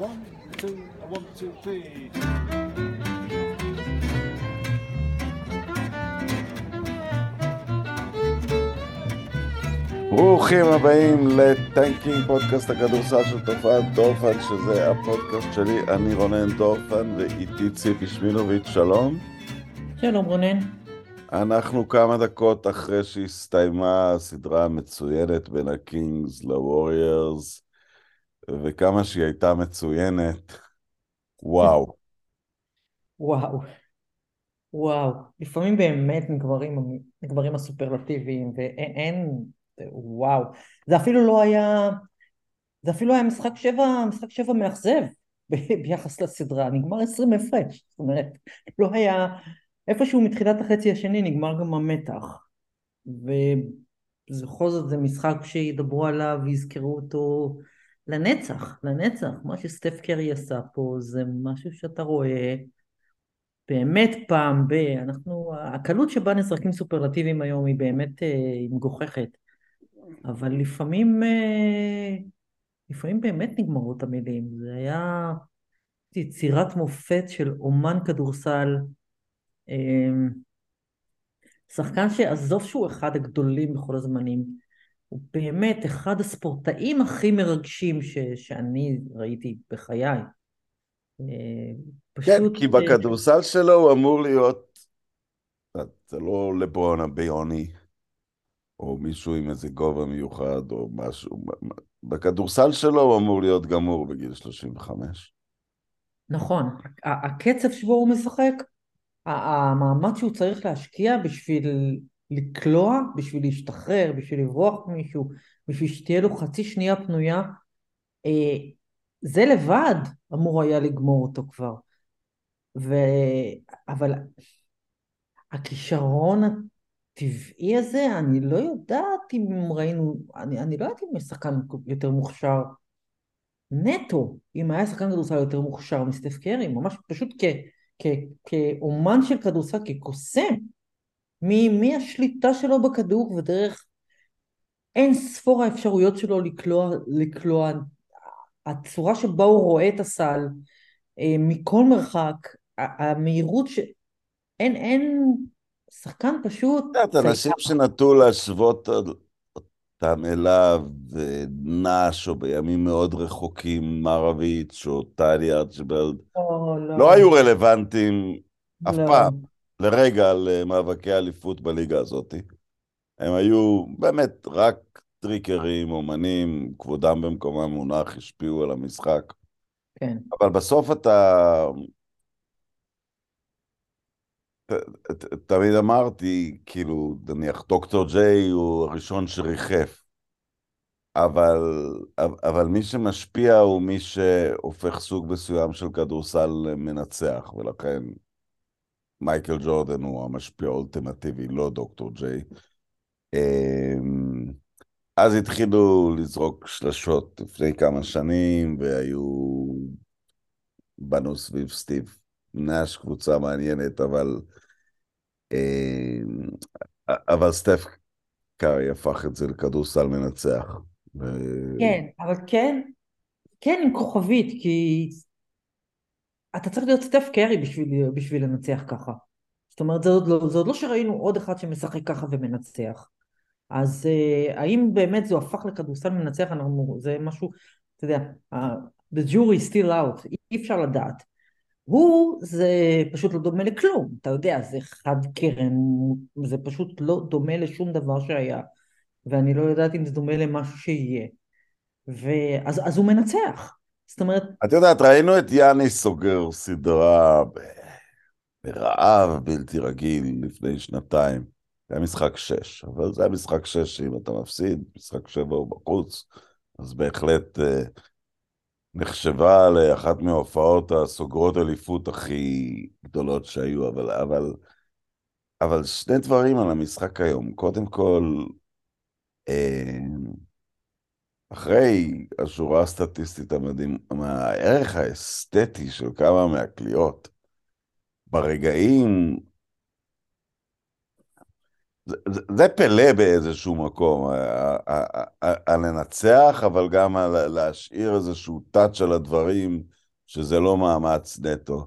one, two, one, two, three. ברוכים הבאים לטנקינג, פודקאסט הכדורסל של תופעת דורפן, שזה הפודקאסט שלי, אני רונן דורפן, ואיתי ציפי שמילוביץ', שלום. שלום רונן. אנחנו כמה דקות אחרי שהסתיימה הסדרה המצוינת בין הקינגס לווריירס, וכמה שהיא הייתה מצוינת, וואו. וואו. וואו. לפעמים באמת נגברים, נגברים הסופרלטיביים, ואין, וואו. זה אפילו לא היה, זה אפילו היה משחק שבע, משחק שבע מאכזב ביחס לסדרה, נגמר עשרים הפרש. זאת אומרת, לא היה, איפשהו מתחילת החצי השני נגמר גם המתח. ובכל זאת זה משחק שידברו עליו ויזכרו אותו לנצח, לנצח. מה שסטף קרי עשה פה זה משהו שאתה רואה באמת פעם ב... אנחנו... הקלות שבה נזרקים סופרלטיביים היום היא באמת אה, מגוחכת. אבל לפעמים, אה, לפעמים באמת נגמרות המילים. זה היה יצירת מופת של אומן כדורסל, אה, שחקן שעזוב שהוא אחד הגדולים בכל הזמנים, הוא באמת אחד הספורטאים הכי מרגשים ש, שאני ראיתי בחיי. אה, פשוט... כן, כי בכדורסל שלו הוא אמור להיות, זה לא לברון הביוני, או מישהו עם איזה גובה מיוחד, או משהו. בכדורסל שלו הוא אמור להיות גמור בגיל 35. נכון, הקצב שבו הוא משחק, המאמץ שהוא צריך להשקיע בשביל לקלוע, בשביל להשתחרר, בשביל לברוח מישהו, בשביל שתהיה לו חצי שנייה פנויה, אה, זה לבד אמור היה לגמור אותו כבר. ו... אבל הכישרון הטבעי הזה, אני לא יודעת אם ראינו, אני, אני לא יודעת אם יש שחקן יותר מוכשר נטו, אם היה שחקן כדורסל יותר מוכשר מסטף קרי, ממש פשוט כ, כ, כאומן של כדורסל, כקוסם, מהשליטה שלו בכדור ודרך אין ספור האפשרויות שלו לקלוע, לקלוע, הצורה שבה הוא רואה את הסל אה, מכל מרחק, המהירות ש... אין, אין, שחקן פשוט... את אנשים שנטו להשוות אותם אליו, נאש, או בימים מאוד רחוקים, מרוויץ', או טלי ארצ'בלד, לא, לא. לא היו רלוונטיים אף לא. פעם, לרגע, למאבקי אליפות בליגה הזאת. הם היו באמת רק טריקרים, אומנים, כבודם במקומם מונח, השפיעו על המשחק. כן. אבל בסוף אתה... תמיד אמרתי, כאילו, נניח דוקטור ג'יי הוא הראשון שריחף, אבל, אבל מי שמשפיע הוא מי שהופך סוג מסוים של כדורסל מנצח, ולכן מייקל ג'ורדן הוא המשפיע האולטימטיבי, לא דוקטור ג'יי. אמ, אז התחילו לזרוק שלשות לפני כמה שנים, והיו... בנו סביב סטיב נאש קבוצה מעניינת, אבל... אמ, אבל סטף קארי הפך את זה לכדורסל מנצח. ו... כן, אבל כן, כן עם כוכבית, כי אתה צריך להיות סטף קארי בשביל, בשביל לנצח ככה. זאת אומרת, זה עוד, לא, זה עוד לא שראינו עוד אחד שמשחק ככה ומנצח. אז uh, האם באמת זה הפך לכדורסל מנצח, אנחנו, זה משהו, אתה יודע, the jury is still out, אי אפשר לדעת. הוא זה פשוט לא דומה לכלום, אתה יודע, זה חד קרן, זה פשוט לא דומה לשום דבר שהיה, ואני לא יודעת אם זה דומה למשהו שיהיה. ואז אז הוא מנצח. זאת אומרת... את יודעת, ראינו את יאני סוגר סדרה ברעב בלתי רגיל לפני שנתיים. זה היה משחק שש, אבל זה היה משחק שש שאם אתה מפסיד, משחק שבע הוא בחוץ, אז בהחלט אה, נחשבה לאחת מההופעות הסוגרות אליפות הכי גדולות שהיו, אבל, אבל, אבל שני דברים על המשחק היום. קודם כל, אה, אחרי השורה הסטטיסטית המדהים, הערך האסתטי של כמה מהקליעות, ברגעים זה, זה, זה פלא באיזשהו מקום, הלנצח, אבל גם על להשאיר איזשהו טאץ' על הדברים, שזה לא מאמץ נטו.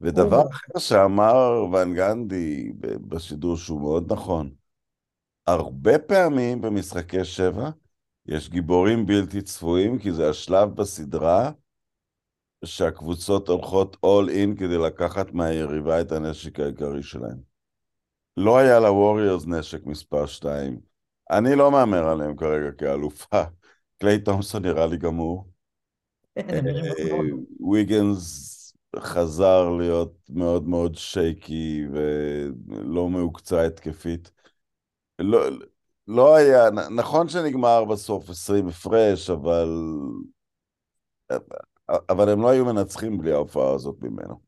ודבר אחר שאמר ון גנדי בשידור שהוא מאוד נכון, הרבה פעמים במשחקי שבע יש גיבורים בלתי צפויים, כי זה השלב בסדרה שהקבוצות הולכות all in כדי לקחת מהיריבה את הנשק העיקרי שלהם. לא היה לווריורס נשק מספר 2. אני לא מהמר עליהם כרגע כאלופה. קליי תומסון נראה לי גמור. כן, אה, ויגנס חזר להיות מאוד מאוד שייקי ולא מהוקצה התקפית. לא, לא היה, נכון שנגמר בסוף 20 הפרש, אבל... אבל הם לא היו מנצחים בלי ההופעה הזאת ממנו.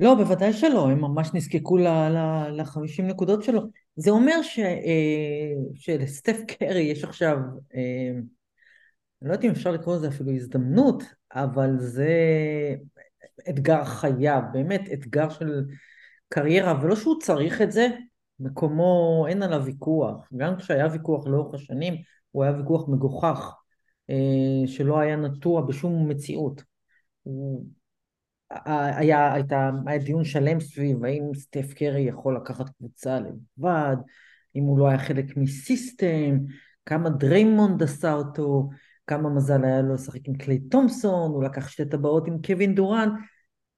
לא, בוודאי שלא, הם ממש נזקקו ל-50 נקודות שלו. זה אומר ש, אה, שלסטף קרי יש עכשיו, אה, אני לא יודעת אם אפשר לקרוא לזה אפילו הזדמנות, אבל זה אתגר חייו, באמת אתגר של קריירה, ולא שהוא צריך את זה, מקומו, אין עליו ויכוח. גם כשהיה ויכוח לאורך השנים, הוא היה ויכוח מגוחך, אה, שלא היה נטוע בשום מציאות. הוא... היה, הייתה, היה דיון שלם סביב האם סטף קרי יכול לקחת קבוצה לבד, אם הוא לא היה חלק מ system, כמה דריימונד עשה אותו, כמה מזל היה לו לשחק עם קליי תומפסון, הוא לקח שתי טבעות עם קווין דוראנט,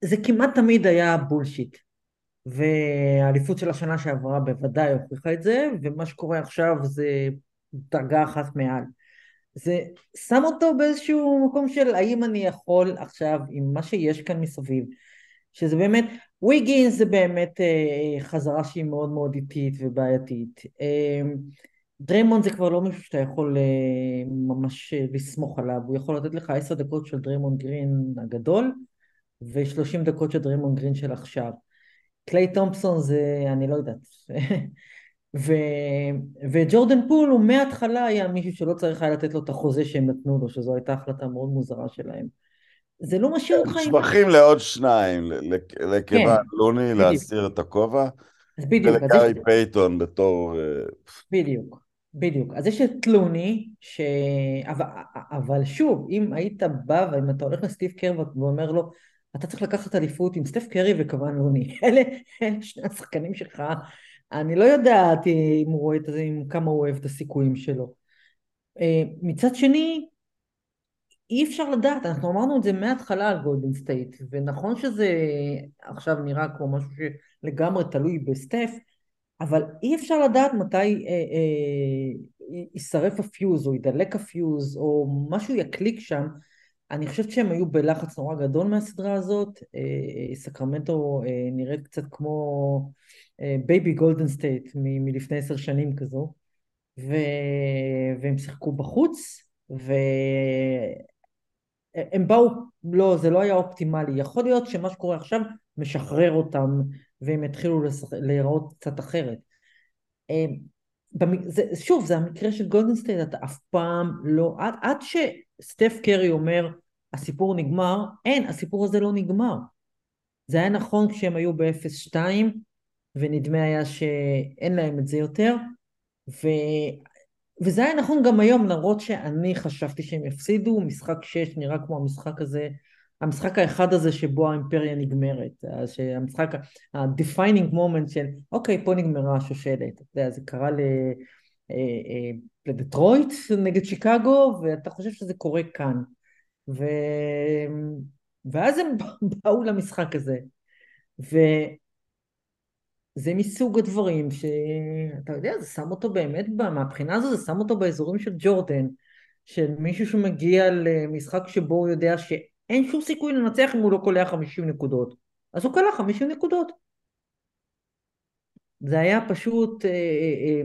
זה כמעט תמיד היה bullshit. והאליפות של השנה שעברה בוודאי הוכיחה את זה, ומה שקורה עכשיו זה דרגה אחת מעל. זה שם אותו באיזשהו מקום של האם אני יכול עכשיו עם מה שיש כאן מסביב, שזה באמת, ויגינס זה באמת אה, חזרה שהיא מאוד מאוד איטית ובעייתית. אה, דריימון זה כבר לא מישהו שאתה יכול אה, ממש אה, לסמוך עליו, הוא יכול לתת לך עשר דקות של דריימון גרין הגדול ושלושים דקות של דריימון גרין של עכשיו. קליי תומפסון זה, אני לא יודעת. ו, וג'ורדן פול הוא מההתחלה היה מישהו שלא צריך היה לתת לו את החוזה שהם נתנו לו, שזו הייתה החלטה מאוד מוזרה שלהם. זה לא משאיר אותך עם... שבחים לעוד שניים, לקיוון, כן, לוני להסיר את הכובע, ולגארי פייטון בתור... אה, בדיוק, בדיוק. אז יש את לוני, ש... אבל, אבל שוב, אם היית בא ואם אתה הולך לסטיב קר ואומר לו, אתה צריך לקחת אליפות עם סטף קרי וקיוון לוני. אלה, אלה שני השחקנים שלך. אני לא יודעת אם הוא רואה את זה, כמה הוא אוהב את הסיכויים שלו. אה, מצד שני, אי אפשר לדעת, אנחנו אמרנו את זה מההתחלה על גולדן סטייט, ונכון שזה עכשיו נראה כמו משהו שלגמרי תלוי בסטף, אבל אי אפשר לדעת מתי אה, אה, יישרף הפיוז, או ידלק הפיוז, או משהו יקליק שם, אני חושבת שהם היו בלחץ נורא גדול מהסדרה הזאת, אה, סקרמנטו אה, נראית קצת כמו baby גולדן סטייט מלפני עשר שנים כזו, ו... והם שיחקו בחוץ, והם באו, לא, זה לא היה אופטימלי, יכול להיות שמה שקורה עכשיו משחרר אותם והם יתחילו לשח... להיראות קצת אחרת. אה, שוב, זה המקרה של גולדן סטייט, אתה אף פעם לא, עד, עד שסטף קרי אומר הסיפור נגמר, אין, הסיפור הזה לא נגמר. זה היה נכון כשהם היו ב-0-2, ונדמה היה שאין להם את זה יותר, ו... וזה היה נכון גם היום, למרות שאני חשבתי שהם יפסידו, משחק 6 נראה כמו המשחק הזה, המשחק האחד הזה שבו האימפריה נגמרת, המשחק, ה-defining moment של אוקיי, פה נגמרה השושלת, אתה יודע, זה קרה ל... לדטרויט נגד שיקגו, ואתה חושב שזה קורה כאן. ו... ואז הם באו למשחק הזה. וזה מסוג הדברים שאתה יודע, זה שם אותו באמת, מהבחינה הזו זה שם אותו באזורים של ג'ורדן, של מישהו שמגיע למשחק שבו הוא יודע שאין שום סיכוי לנצח אם הוא לא קולע 50 נקודות. אז הוא קלע 50 נקודות. זה היה פשוט אה, אה, אה,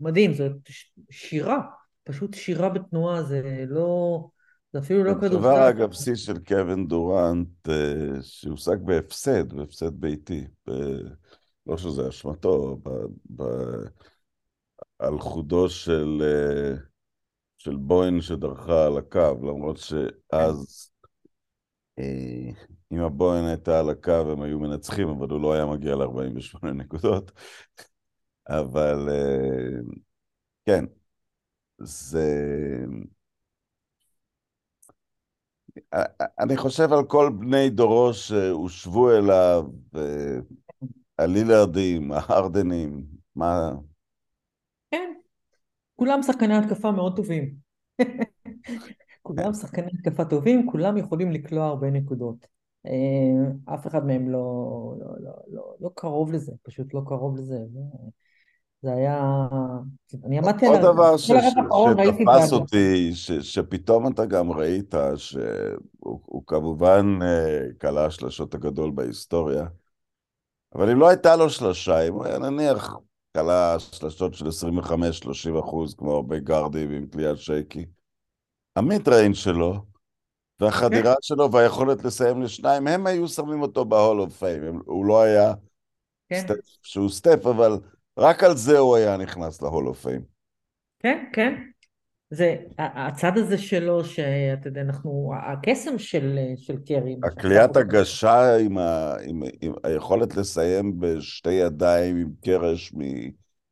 מדהים, זאת שירה, פשוט שירה בתנועה, זה לא... זה אפילו לא כדורסל. הדבר אגב, שיא של קווין דורנט, אה, שהושג בהפסד, בהפסד ביתי. ב... לא שזה אשמתו, ב... ב... על חודו של, אה, של בוין שדרכה על הקו, למרות שאז אה, אם הבוין הייתה על הקו הם היו מנצחים, אבל הוא לא היה מגיע ל-48 נקודות. אבל אה, כן, זה... אה, אני חושב על כל בני דורו שהושבו אליו, אה, הלילרדים, ההרדנים, מה... כן, כולם שחקני התקפה מאוד טובים. כולם שחקני התקפה טובים, כולם יכולים לקלוע הרבה נקודות. אה, אף אחד מהם לא, לא, לא, לא, לא קרוב לזה, פשוט לא קרוב לזה. זה היה... אני עמדתי על... עוד דבר ש- כל הרבע ש- האחרון ראיתי שתפס. אותי, ש- שפתאום אתה גם ראית שהוא הוא כמובן אה, כלה השלשות הגדול בהיסטוריה, אבל אם לא הייתה לו שלושה, אם הוא היה נניח כלה שלשות של 25-30 אחוז, כמו הרבה גארדים עם קליעת שייקי, המידריין שלו והחדירה שלו והיכולת לסיים לשניים, הם היו שמים אותו בהול אוף פיים. הוא לא היה כן, סטף, שהוא סטף, אבל רק על זה הוא היה נכנס להול אוף פיים. כן, כן. זה הצד הזה שלו, שאתה יודע, אנחנו, הקסם של, של קרי. שעשה- הגשה עם, ה, עם, עם היכולת לסיים בשתי ידיים עם קרש, מ-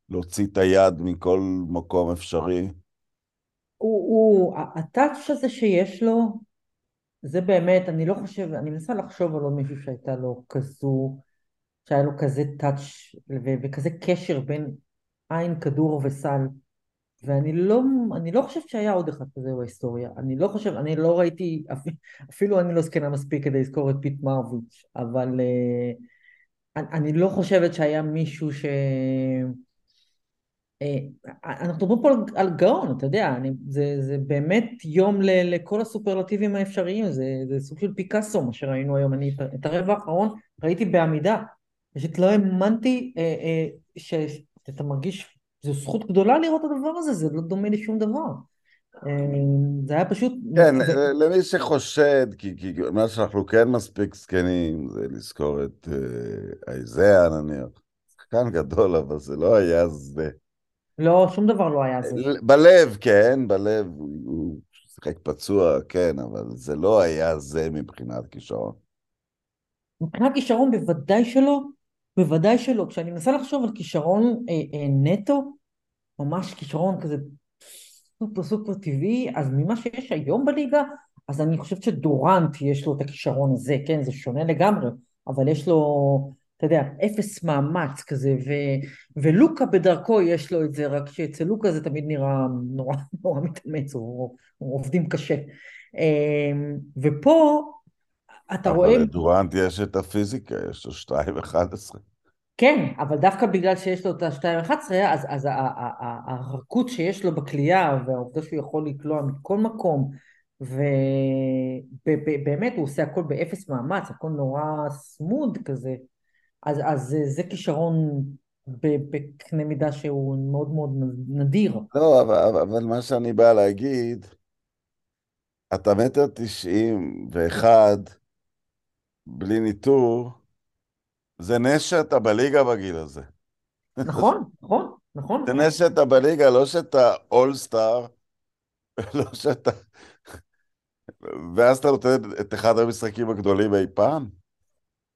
להוציא את היד מכל מקום אפשרי. הוא, הוא, הטאץ' הזה שיש לו, זה באמת, אני לא חושב, אני מנסה לחשוב על עוד מישהו שהייתה לו כזו, שהיה לו כזה touch וכזה קשר בין עין, כדור וסל. ואני לא, אני לא חושבת שהיה עוד אחד כזה בהיסטוריה. אני לא חושב, אני לא ראיתי, אפ- אפילו אני לא זקנה מספיק כדי לזכור את פיט מראביץ', אבל אה, אני, לא חושבת שהיה מישהו ש... אה, אנחנו מדברים פה על, גאון, אתה יודע, אני, זה, זה באמת יום ל, לכל הסופרלטיבים האפשריים, זה, זה סוג של פיקאסו, מה שראינו היום. אני את הרבע האחרון ראיתי בעמידה, פשוט לא האמנתי אה, אה, שאתה מרגיש, זו זכות גדולה לראות את הדבר הזה, זה לא דומה לשום דבר. אה, זה היה פשוט... כן, זה, ל- למי שחושד, כי, כי מה שאנחנו כן מספיק זקנים, זה לזכור את אה, אייזאה נניח. שחקן גדול, אבל זה לא היה זה. לא, שום דבר לא היה זה. בלב, כן, בלב, הוא שיחק פצוע, כן, אבל זה לא היה זה מבחינת כישרון. מבחינת כישרון בוודאי שלא, בוודאי שלא. כשאני מנסה לחשוב על כישרון אה, אה, נטו, ממש כישרון כזה סופר סופר טבעי, אז ממה שיש היום בליגה, אז אני חושבת שדורנט יש לו את הכישרון הזה, כן, זה שונה לגמרי, אבל יש לו, אתה יודע, אפס מאמץ כזה, ו, ולוקה בדרכו יש לו את זה, רק שאצל לוקה זה תמיד נראה נורא, נורא מתאמץ, הוא, הוא עובדים קשה. אה, ופה אתה רואה... אבל לדורנט יש את הפיזיקה, יש לו 2.11. כן, אבל דווקא בגלל שיש לו את ה-2.11, אז, אז הרכות שיש לו בכלייה, והעובדה שהוא יכול לקלוע מכל מקום, ובאמת הוא עושה הכל באפס מאמץ, הכל נורא סמוד כזה, אז, אז זה, כישרון בקנה מידה שהוא מאוד מאוד נדיר. לא, אבל, אבל- אבל מה שאני בא להגיד, אתה מטר תשעים ואחד, בלי ניטור, זה נס שאתה בליגה בגיל הזה. נכון, נכון, נכון. זה נס שאתה בליגה, לא שאתה אולסטאר, לא שאתה... ואז אתה נותן את אחד המשחקים הגדולים אי פעם.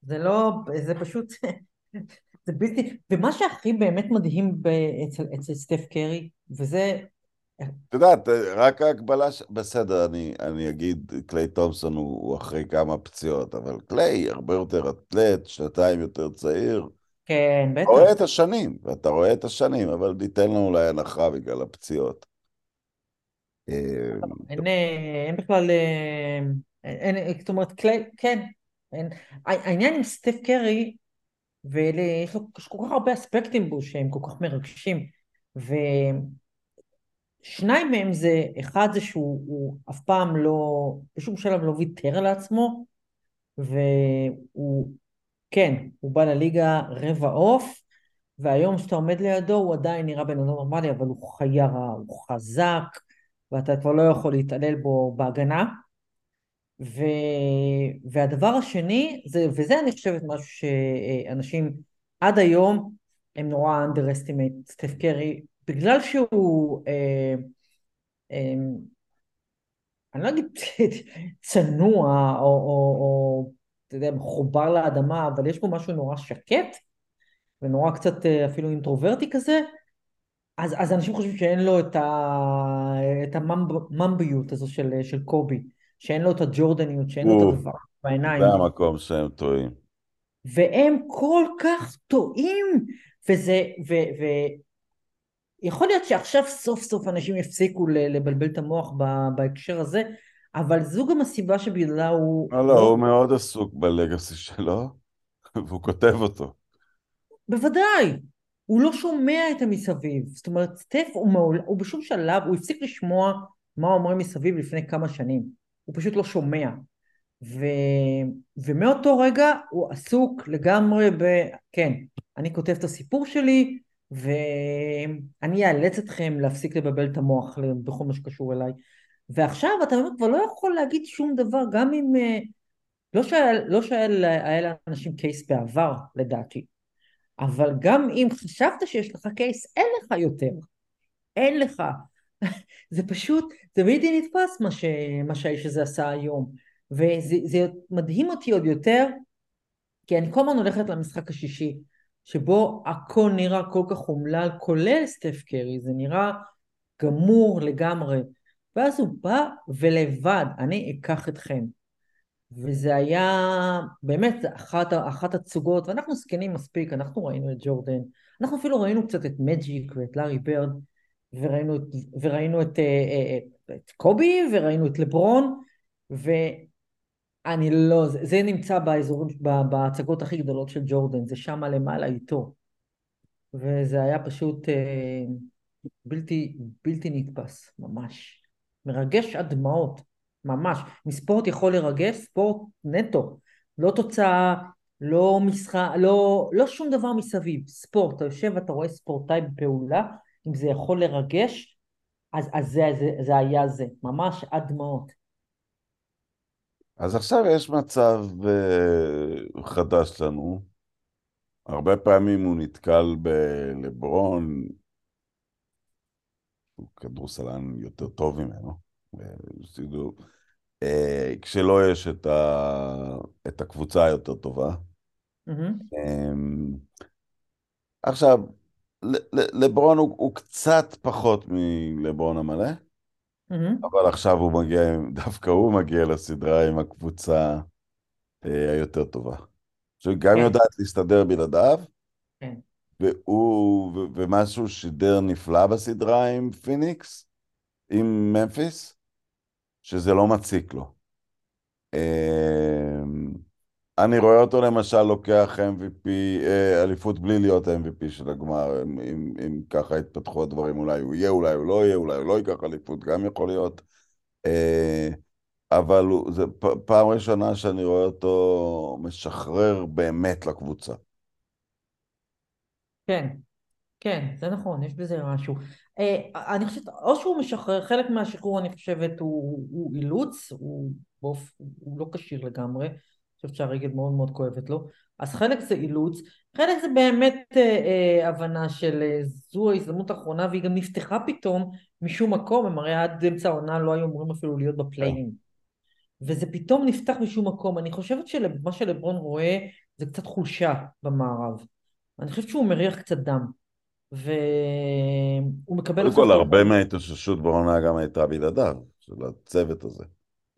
זה לא, זה פשוט, זה בלתי, ומה שהכי באמת מדהים אצל, אצל סטף קרי, וזה, את יודעת, רק ההגבלה, ש... בסדר, אני, אני אגיד, קליי תומפסון הוא, הוא אחרי כמה פציעות, אבל קליי הרבה יותר אתלט, שנתיים יותר צעיר. כן, אתה רואה בטח, את השנים, ואתה רואה את השנים, אבל ניתן לנו אולי הנחה בגלל הפציעות. אה, אין, אה, אין בכלל, אה, אין, אין, זאת אומרת, קליי, כן, אין, העניין עם סטף קרי, ויש לו כל כך הרבה אספקטים בו שהם כל כך מרגשים, ושניים מהם זה, אחד זה שהוא הוא אף פעם לא, בשום שלב לא ויתר על עצמו, והוא, כן, הוא בא לליגה רבע עוף, והיום כשאתה עומד לידו הוא עדיין נראה בן אדם נורמלי, אבל הוא חיה רע, הוא חזק, ואתה כבר לא יכול להתעלל בו בהגנה. ו... והדבר השני, זה, וזה אני חושבת משהו שאנשים עד היום הם נורא underestimate סטף קרי, בגלל שהוא, אה, אה, אני לא אגיד צנוע או, או, או אתה יודע, מחובר לאדמה, אבל יש בו משהו נורא שקט, ונורא קצת אה, אפילו אינטרוברטי כזה, אז, אז אנשים חושבים שאין לו את, ה, את הממביות הזו של, של קובי, שאין לו את הג'ורדניות, שאין לו את הדבר בעיניים. זה המקום שהם טועים. והם כל כך טועים, וזה, ו, ו, יכול להיות שעכשיו סוף סוף אנשים יפסיקו לבלבל את המוח בהקשר הזה, אבל זו גם הסיבה שבגללה הוא... לא, לא, הוא מאוד עסוק בלגאסי שלו, והוא כותב אותו. בוודאי, הוא לא שומע את המסביב. זאת אומרת, סטף הוא, מעול, הוא בשום שלב, הוא הפסיק לשמוע מה אומרים מסביב לפני כמה שנים. הוא פשוט לא שומע. ו... ומאותו רגע הוא עסוק לגמרי ב... כן, אני כותב את הסיפור שלי, ואני אאלץ אתכם להפסיק לבלבל את המוח בכל מה שקשור אליי. ועכשיו אתה באמת כבר לא יכול להגיד שום דבר, גם אם... אה, לא שהיה, לא שהיה לאנשים קייס בעבר, לדעתי, אבל גם אם חשבת שיש לך קייס, אין לך יותר. אין לך. זה פשוט, זה בלתי נתפס מה, ש, מה שהאיש הזה עשה היום. וזה מדהים אותי עוד יותר, כי אני כל הזמן הולכת למשחק השישי, שבו הכל נראה כל כך אומלל, כולל סטף קרי, זה נראה גמור לגמרי. ואז הוא בא ולבד, אני אקח אתכם. וזה היה באמת אחת, אחת התצוגות, ואנחנו זקנים מספיק, אנחנו ראינו את ג'ורדן, אנחנו אפילו ראינו קצת את מג'יק ואת לארי ברד, וראינו, את, וראינו את, אה, אה, את קובי, וראינו את לברון, ואני לא, זה, זה נמצא באזורים, בהצגות הכי גדולות של ג'ורדן, זה שמה למעלה איתו. וזה היה פשוט אה, בלתי, בלתי נתפס, ממש. מרגש עד דמעות. ממש. מספורט יכול לרגש, ספורט נטו. לא תוצאה, לא משחק, לא, לא שום דבר מסביב. ספורט, אתה יושב ואתה רואה ספורטאי בפעולה, אם זה יכול לרגש, אז, אז זה, זה, זה היה זה, ממש עד דמעות. אז עכשיו יש מצב uh, חדש לנו. הרבה פעמים הוא נתקל בלברון, הוא כדורסלן יותר טוב ממנו. אה, כשלא יש את, ה... את הקבוצה היותר טובה. Mm-hmm. עכשיו, לברון הוא, הוא קצת פחות מלברון המלא, mm-hmm. אבל עכשיו הוא מגיע, דווקא הוא מגיע לסדרה עם הקבוצה אה, היותר טובה. שגם כן. יודעת להסתדר בלעדיו, כן. והוא, ו, ומה שהוא שידר נפלא בסדרה עם פיניקס, עם ממפיס, שזה לא מציק לו. אמ, אני רואה אותו למשל לוקח MVP, אה, אליפות בלי להיות ה-MVP של הגמר, אם, אם, אם ככה יתפתחו הדברים, אולי הוא יהיה, אולי הוא לא יהיה, אולי הוא לא ייקח אליפות, גם יכול להיות. אה, אבל זו פעם ראשונה שאני רואה אותו משחרר באמת לקבוצה. כן, כן, זה נכון, יש בזה משהו. אה, אני חושבת, או שהוא משחרר, חלק מהשחרור אני חושבת הוא, הוא אילוץ, הוא, בוף, הוא לא כשיר לגמרי, חושבת שהרגל מאוד מאוד כואבת לו, אז חלק זה אילוץ, חלק זה באמת אה, אה, הבנה של אה, זו ההזדמנות האחרונה והיא גם נפתחה פתאום משום מקום, הם הרי עד אמצע העונה לא היו אמורים אפילו להיות בפליינים. וזה פתאום נפתח משום מקום, אני חושבת שמה שלברון רואה זה קצת חולשה במערב. אני חושבת שהוא מריח קצת דם. והוא מקבל... קודם כל, הרבה מההתאוששות בעונה גם הייתה בלעדיו, של הצוות הזה.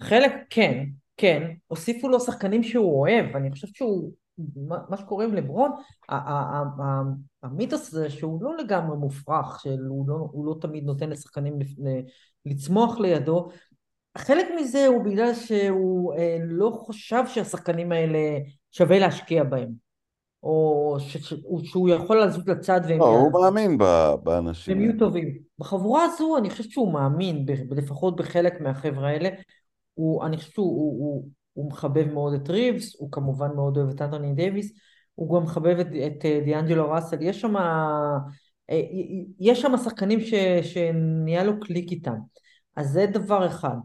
חלק כן, כן. הוסיפו לו שחקנים שהוא אוהב, אני חושבת שהוא, מה שקורה עם לברון, המיתוס הזה שהוא לא לגמרי מופרך, שהוא לא, לא תמיד נותן לשחקנים לצמוח לידו, חלק מזה הוא בגלל שהוא אה, לא חשב שהשחקנים האלה שווה להשקיע בהם. או שהוא יכול לזוז לצד והם... לא, הוא מאמין באנשים. הם יהיו טובים. בחבורה הזו אני חושבת שהוא מאמין, לפחות בחלק מהחבר'ה האלה. הוא, אני חושבת שהוא הוא, הוא, הוא מחבב מאוד את ריבס, הוא כמובן מאוד אוהב את אנטוני דייוויס, הוא גם מחבב את, את אה, דיאנג'לו ראסל, יש שם אה, יש שם שחקנים ש, שנהיה לו קליק איתם. אז זה דבר אחד.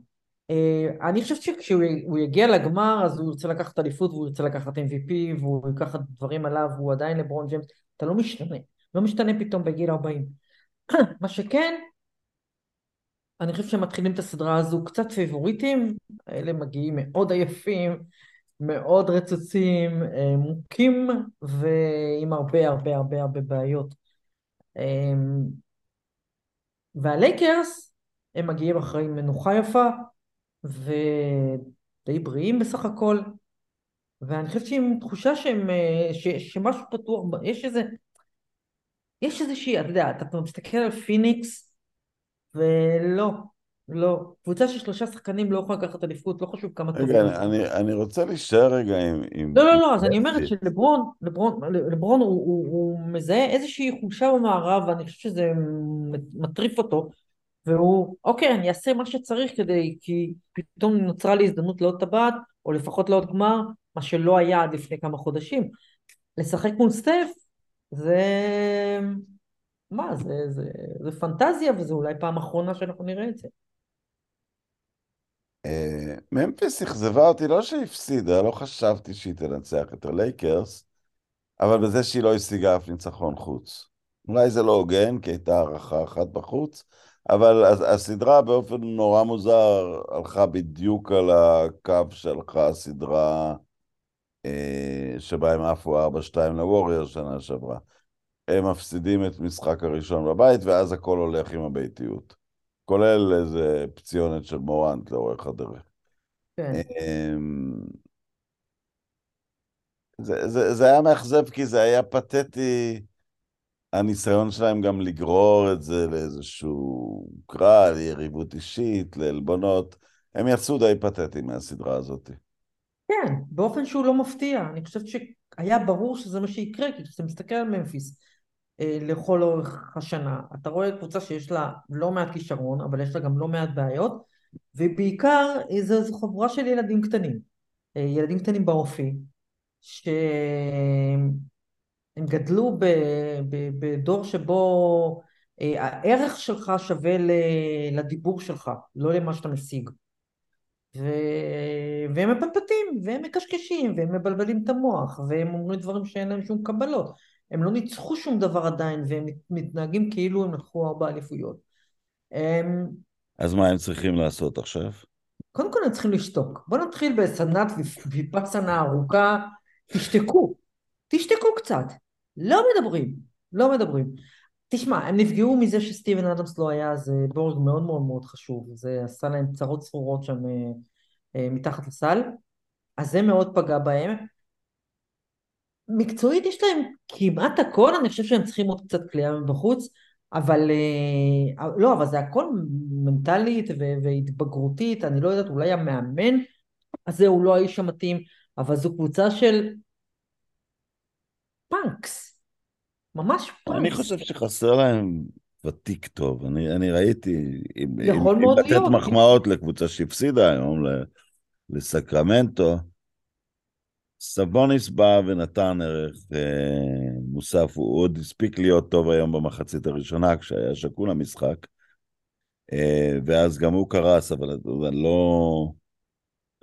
אה, אני חושבת שכשהוא יגיע לגמר אז הוא ירצה לקחת אליפות והוא ירצה לקחת MVP והוא ייקח דברים עליו והוא עדיין לברון ג'יימס, אתה לא משתנה, לא משתנה פתאום בגיל 40. מה שכן, אני חושב שהם מתחילים את הסדרה הזו קצת פייבוריטים, אלה מגיעים מאוד עייפים, מאוד רצוצים, אה, מוכים ועם הרבה הרבה הרבה הרבה בעיות. אה, והלייקרס, הם מגיעים אחרי מנוחה יפה ודי בריאים בסך הכל, ואני חושבת שעם תחושה שהם, אה, ש, שמשהו פתוח, יש איזה, יש איזושהי, אתה יודע, אתה מסתכל על פיניקס ולא, לא. קבוצה של שלושה שחקנים לא יכולה לקחת אליפות, לא חשוב כמה רגע, אני, אני, רוצה להישאר רגע עם... עם לא, לא, לא, אז אני אומרת. שלברון, לברון, לברון הוא, הוא, הוא מזהה איזושהי חולשה במערב, ואני חושבת שזה מטריף אותו, והוא, אוקיי, אני אעשה מה שצריך כדי, כי פתאום נוצרה לי הזדמנות לעוד טבעת, או לפחות לעוד גמר, מה שלא היה עד לפני כמה חודשים. לשחק מול סטף, זה... מה, זה, זה, זה פנטזיה, וזה אולי פעם אחרונה שאנחנו נראה את זה. אה, ממפיס אכזבה אותי, לא שהיא הפסידה, לא חשבתי שהיא תנצח את הלייקרס, אבל בזה שהיא לא השיגה אף ניצחון חוץ. אולי זה לא הוגן, כי הייתה הערכה אחת בחוץ, אבל הס- הסדרה באופן נורא מוזר הלכה בדיוק על הקו שהלכה הסדרה אה, שבה הם עפו 4-2 לווריור שנה שעברה. הם מפסידים את משחק הראשון בבית, ואז הכל הולך עם הביתיות. כולל איזה פציונת של מורנט לאורך הדרך. כן. אמ, זה, זה, זה היה מאכזב כי זה היה פתטי, הניסיון שלהם גם לגרור את זה לאיזשהו קרב, ליריבות אישית, לעלבונות. הם יצאו די פתטיים מהסדרה הזאת. כן, באופן שהוא לא מפתיע. אני חושבת שהיה ברור שזה מה שיקרה, כי כשאתה מסתכל על ממפיס לכל אורך השנה, אתה רואה קבוצה שיש לה לא מעט כישרון, אבל יש לה גם לא מעט בעיות, ובעיקר אה, זו, זו חבורה של ילדים קטנים. אה, ילדים קטנים באופי, שהם גדלו ב, ב, בדור שבו אה, הערך שלך שווה לדיבור שלך, לא למה שאתה משיג. ו... והם מפטפטים, והם מקשקשים, והם מבלבלים את המוח, והם אומרים דברים שאין להם שום קבלות. הם לא ניצחו שום דבר עדיין, והם מתנהגים כאילו הם לקחו ארבע אליפויות. הם... אז מה הם צריכים לעשות עכשיו? קודם כל הם צריכים לשתוק. בואו נתחיל בסדנת ויפאסנה ארוכה, תשתקו, תשתקו קצת. לא מדברים, לא מדברים. תשמע, הם נפגעו מזה שסטיבן אדמס לא היה, זה בורג מאוד מאוד מאוד חשוב, זה עשה להם צרות צרורות שם אה, אה, מתחת לסל, אז זה מאוד פגע בהם. מקצועית יש להם כמעט הכל, אני חושב שהם צריכים עוד קצת כליאה מבחוץ, אבל אה, לא, אבל זה הכל מנטליות והתבגרותית, אני לא יודעת, אולי המאמן הזה הוא לא האיש המתאים, אבל זו קבוצה של punks, ממש punks. אני חושב שחסר להם ותיק טוב. אני, אני ראיתי, אם, אם, לתת. מחמאות לקבוצה שהפסידה היום, לסקרמנטו, סבוניס בא ונתן ערך אה, מוסף, הוא עוד הספיק להיות טוב היום במחצית הראשונה, כשהיה שקול המשחק, אה, ואז גם הוא קרס, אבל אבל לא,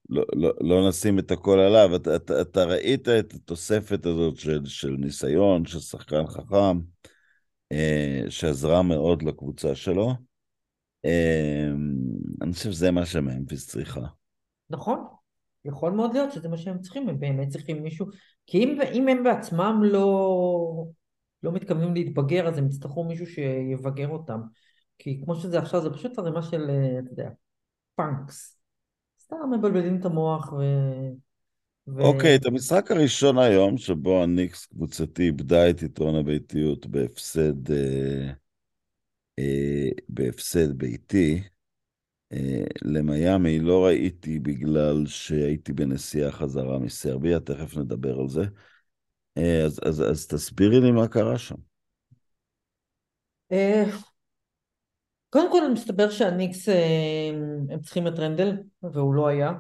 לא, לא, לא נשים את הכל עליו. אתה, אתה, אתה ראית את התוספת הזאת של, של ניסיון, של שחקן חכם, אה, שעזרה מאוד לקבוצה שלו. אה, אני חושב שזה מה שממפיס צריכה. נכון, יכול מאוד להיות שזה מה שהם צריכים, הם באמת צריכים מישהו, כי אם, אם הם בעצמם לא, לא מתכוונים להתבגר, אז הם יצטרכו מישהו שיבגר אותם. כי כמו שזה עכשיו, זה פשוט ערימה של, אה, אתה יודע, פאנקס. סתם מבלבלים את המוח ו... ו... אוקיי, את המשחק הראשון היום, שבו הניקס קבוצתי איבדה את יתרון הביתיות בהפסד, אה, אה, בהפסד ביתי, למיאמי לא ראיתי בגלל שהייתי בנסיעה חזרה מסרביה, תכף נדבר על זה. אה, אז, אז, אז תסבירי לי מה קרה שם. אה, קודם כל מסתבר שהניקס אה, הם צריכים את רנדל והוא לא היה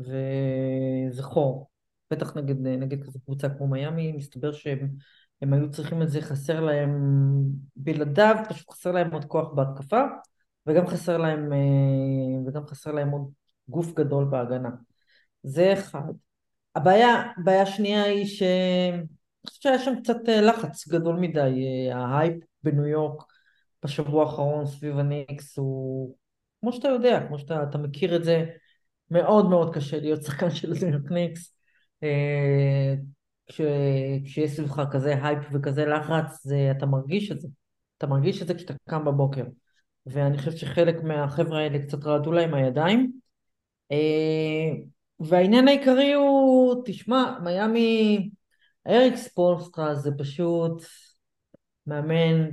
וזה חור בטח נגד, נגד כזו קבוצה כמו מיאמי מסתבר שהם הם היו צריכים את זה חסר להם בלעדיו פשוט חסר להם עוד כוח בהתקפה וגם חסר להם אה, וגם חסר להם עוד גוף גדול בהגנה זה אחד הבעיה, הבעיה השנייה היא ש... אני חושבת שהיה שם קצת אה, לחץ גדול מדי אה, ההייפ בניו יורק בשבוע האחרון סביב הניקס הוא, כמו שאתה יודע, כמו שאתה אתה מכיר את זה, מאוד מאוד קשה להיות שחקן של ניו יורק ניקס. כש, כשיש סביבך כזה הייפ וכזה לחץ, זה, אתה מרגיש את זה. אתה מרגיש את זה כשאתה קם בבוקר. ואני חושבת שחלק מהחבר'ה האלה קצת רעדו להם הידיים. אה, והעניין העיקרי הוא, תשמע, מיאמי, אריק ספולסטרה זה פשוט מאמן.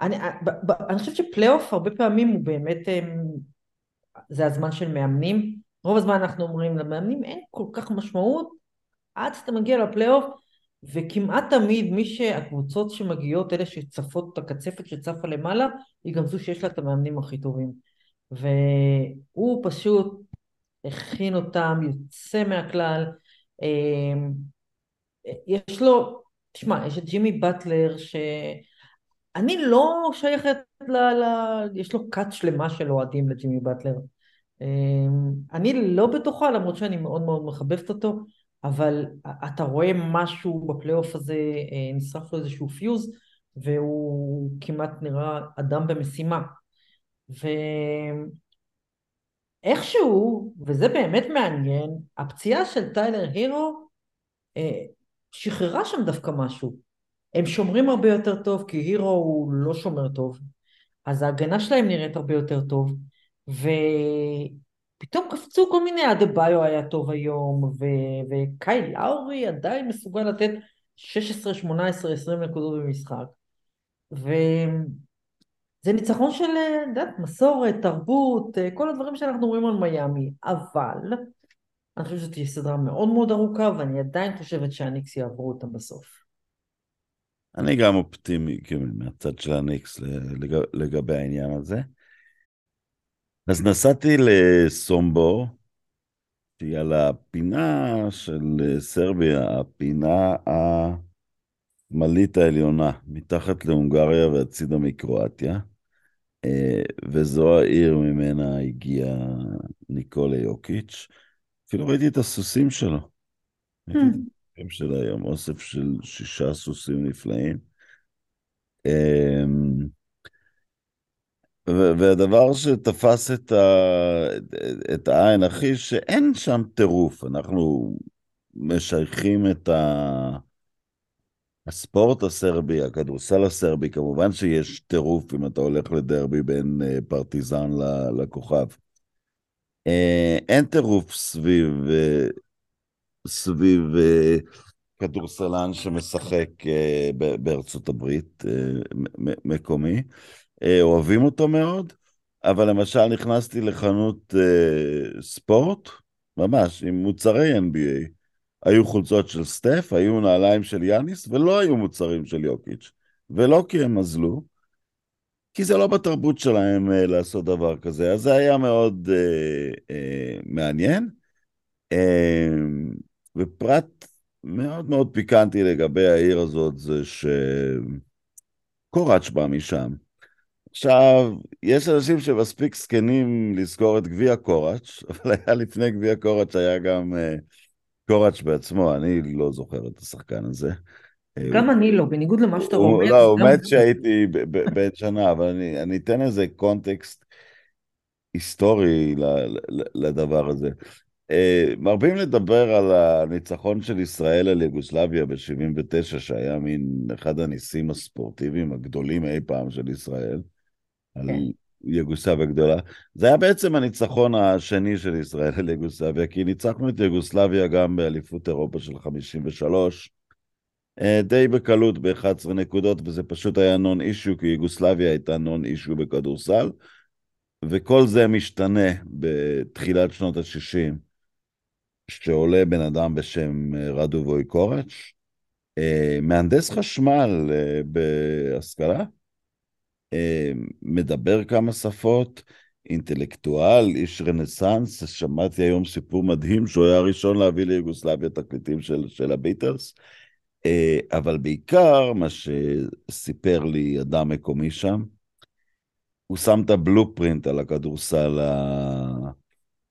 אני, אני חושבת שפלייאוף הרבה פעמים הוא באמת, אה, זה הזמן של מאמנים. רוב הזמן אנחנו אומרים למאמנים אין כל כך משמעות עד שאתה מגיע לפלייאוף, וכמעט תמיד מי שהקבוצות שמגיעות, אלה שצפות את הקצפת שצפה למעלה, היא גם זו שיש לה את המאמנים הכי טובים. והוא פשוט הכין אותם, יוצא מהכלל. אמ, יש לו, תשמע, יש את ג'ימי באטלר, שאני לא שייכת ל... ל... יש לו כת שלמה של אוהדים לג'ימי באטלר. אמ, אני לא בטוחה, למרות שאני מאוד מאוד מחבבת אותו, אבל אתה רואה משהו בפלייאוף הזה, אה, נשרף לו איזשהו פיוז, והוא כמעט נראה אדם במשימה. ואיכשהו, וזה באמת מעניין, הפציעה של טיילר הירו אה, שחררה שם דווקא משהו. הם שומרים הרבה יותר טוב, כי הירו הוא לא שומר טוב, אז ההגנה שלהם נראית הרבה יותר טוב, ופתאום קפצו כל מיני, אדה ביו היה טוב היום, ו- וקאי לאורי עדיין מסוגל לתת 16, 18, 20 נקודות במשחק. וזה ניצחון של, את יודעת, מסורת, תרבות, כל הדברים שאנחנו רואים על מיאמי, אבל אני חושבת שזאת תהיה סדרה מאוד מאוד ארוכה, ואני עדיין חושבת שהניקס יעברו אותם בסוף. אני גם אופטימי כאילו, מהצד של הניקס לגב, לגבי העניין הזה. אז נסעתי לסומבו, שהיא על הפינה של סרביה, הפינה השמאלית העליונה, מתחת להונגריה והצידה מקרואטיה, אה, וזו העיר ממנה הגיע ניקולה יוקיץ'. אפילו ראיתי את הסוסים שלו. ראיתי את הסוסים של היום, אוסף של שישה סוסים נפלאים. והדבר שתפס את, ה... את העין הכי, שאין שם טירוף. אנחנו משייכים את ה... הספורט הסרבי, הכדורסל הסרבי, כמובן שיש טירוף אם אתה הולך לדרבי בין אה, פרטיזן לכוכב. אה, אין טירוף סביב, אה, סביב כדורסלן שמשחק בארצות הברית, מקומי. אה, אוהבים אותו מאוד, אבל למשל נכנסתי לחנות אה, ספורט, ממש, עם מוצרי NBA. היו חולצות של סטף, היו נעליים של יאניס, ולא היו מוצרים של יוקיץ'. ולא כי הם מזלו, כי זה לא בתרבות שלהם אה, לעשות דבר כזה. אז זה היה מאוד אה, אה, מעניין. אה, ופרט מאוד מאוד פיקנטי לגבי העיר הזאת זה שקוראץ' בא משם. עכשיו, יש אנשים שמספיק זקנים לזכור את גביע קוראץ', אבל היה לפני גביע קוראץ', היה גם uh, קוראץ' בעצמו, אני לא זוכר את השחקן הזה. גם אני לא, בניגוד למה שאתה אומר. לא, הוא מת שהייתי בן שנה, אבל אני, אני אתן איזה קונטקסט היסטורי לדבר הזה. Uh, מרבים לדבר על הניצחון של ישראל על יוגוסלביה ב-79, שהיה מין אחד הניסים הספורטיביים הגדולים אי פעם של ישראל. על כן. יוגוסלביה גדולה. זה היה בעצם הניצחון השני של ישראל על יוגוסלביה, כי ניצחנו את יוגוסלביה גם באליפות אירופה של 53, אה, די בקלות ב-11 נקודות, וזה פשוט היה נון אישו, כי יוגוסלביה הייתה נון אישו בכדורסל, וכל זה משתנה בתחילת שנות ה-60, שעולה בן אדם בשם אה, רדו וויקורץ', אה, מהנדס חשמל בהשכלה, מדבר כמה שפות, אינטלקטואל, איש רנסאנס, שמעתי היום סיפור מדהים שהוא היה הראשון להביא ליוגוסלביה תקליטים של, של הביטלס, אה, אבל בעיקר מה שסיפר לי אדם מקומי שם, הוא שם את הבלופרינט על הכדורסל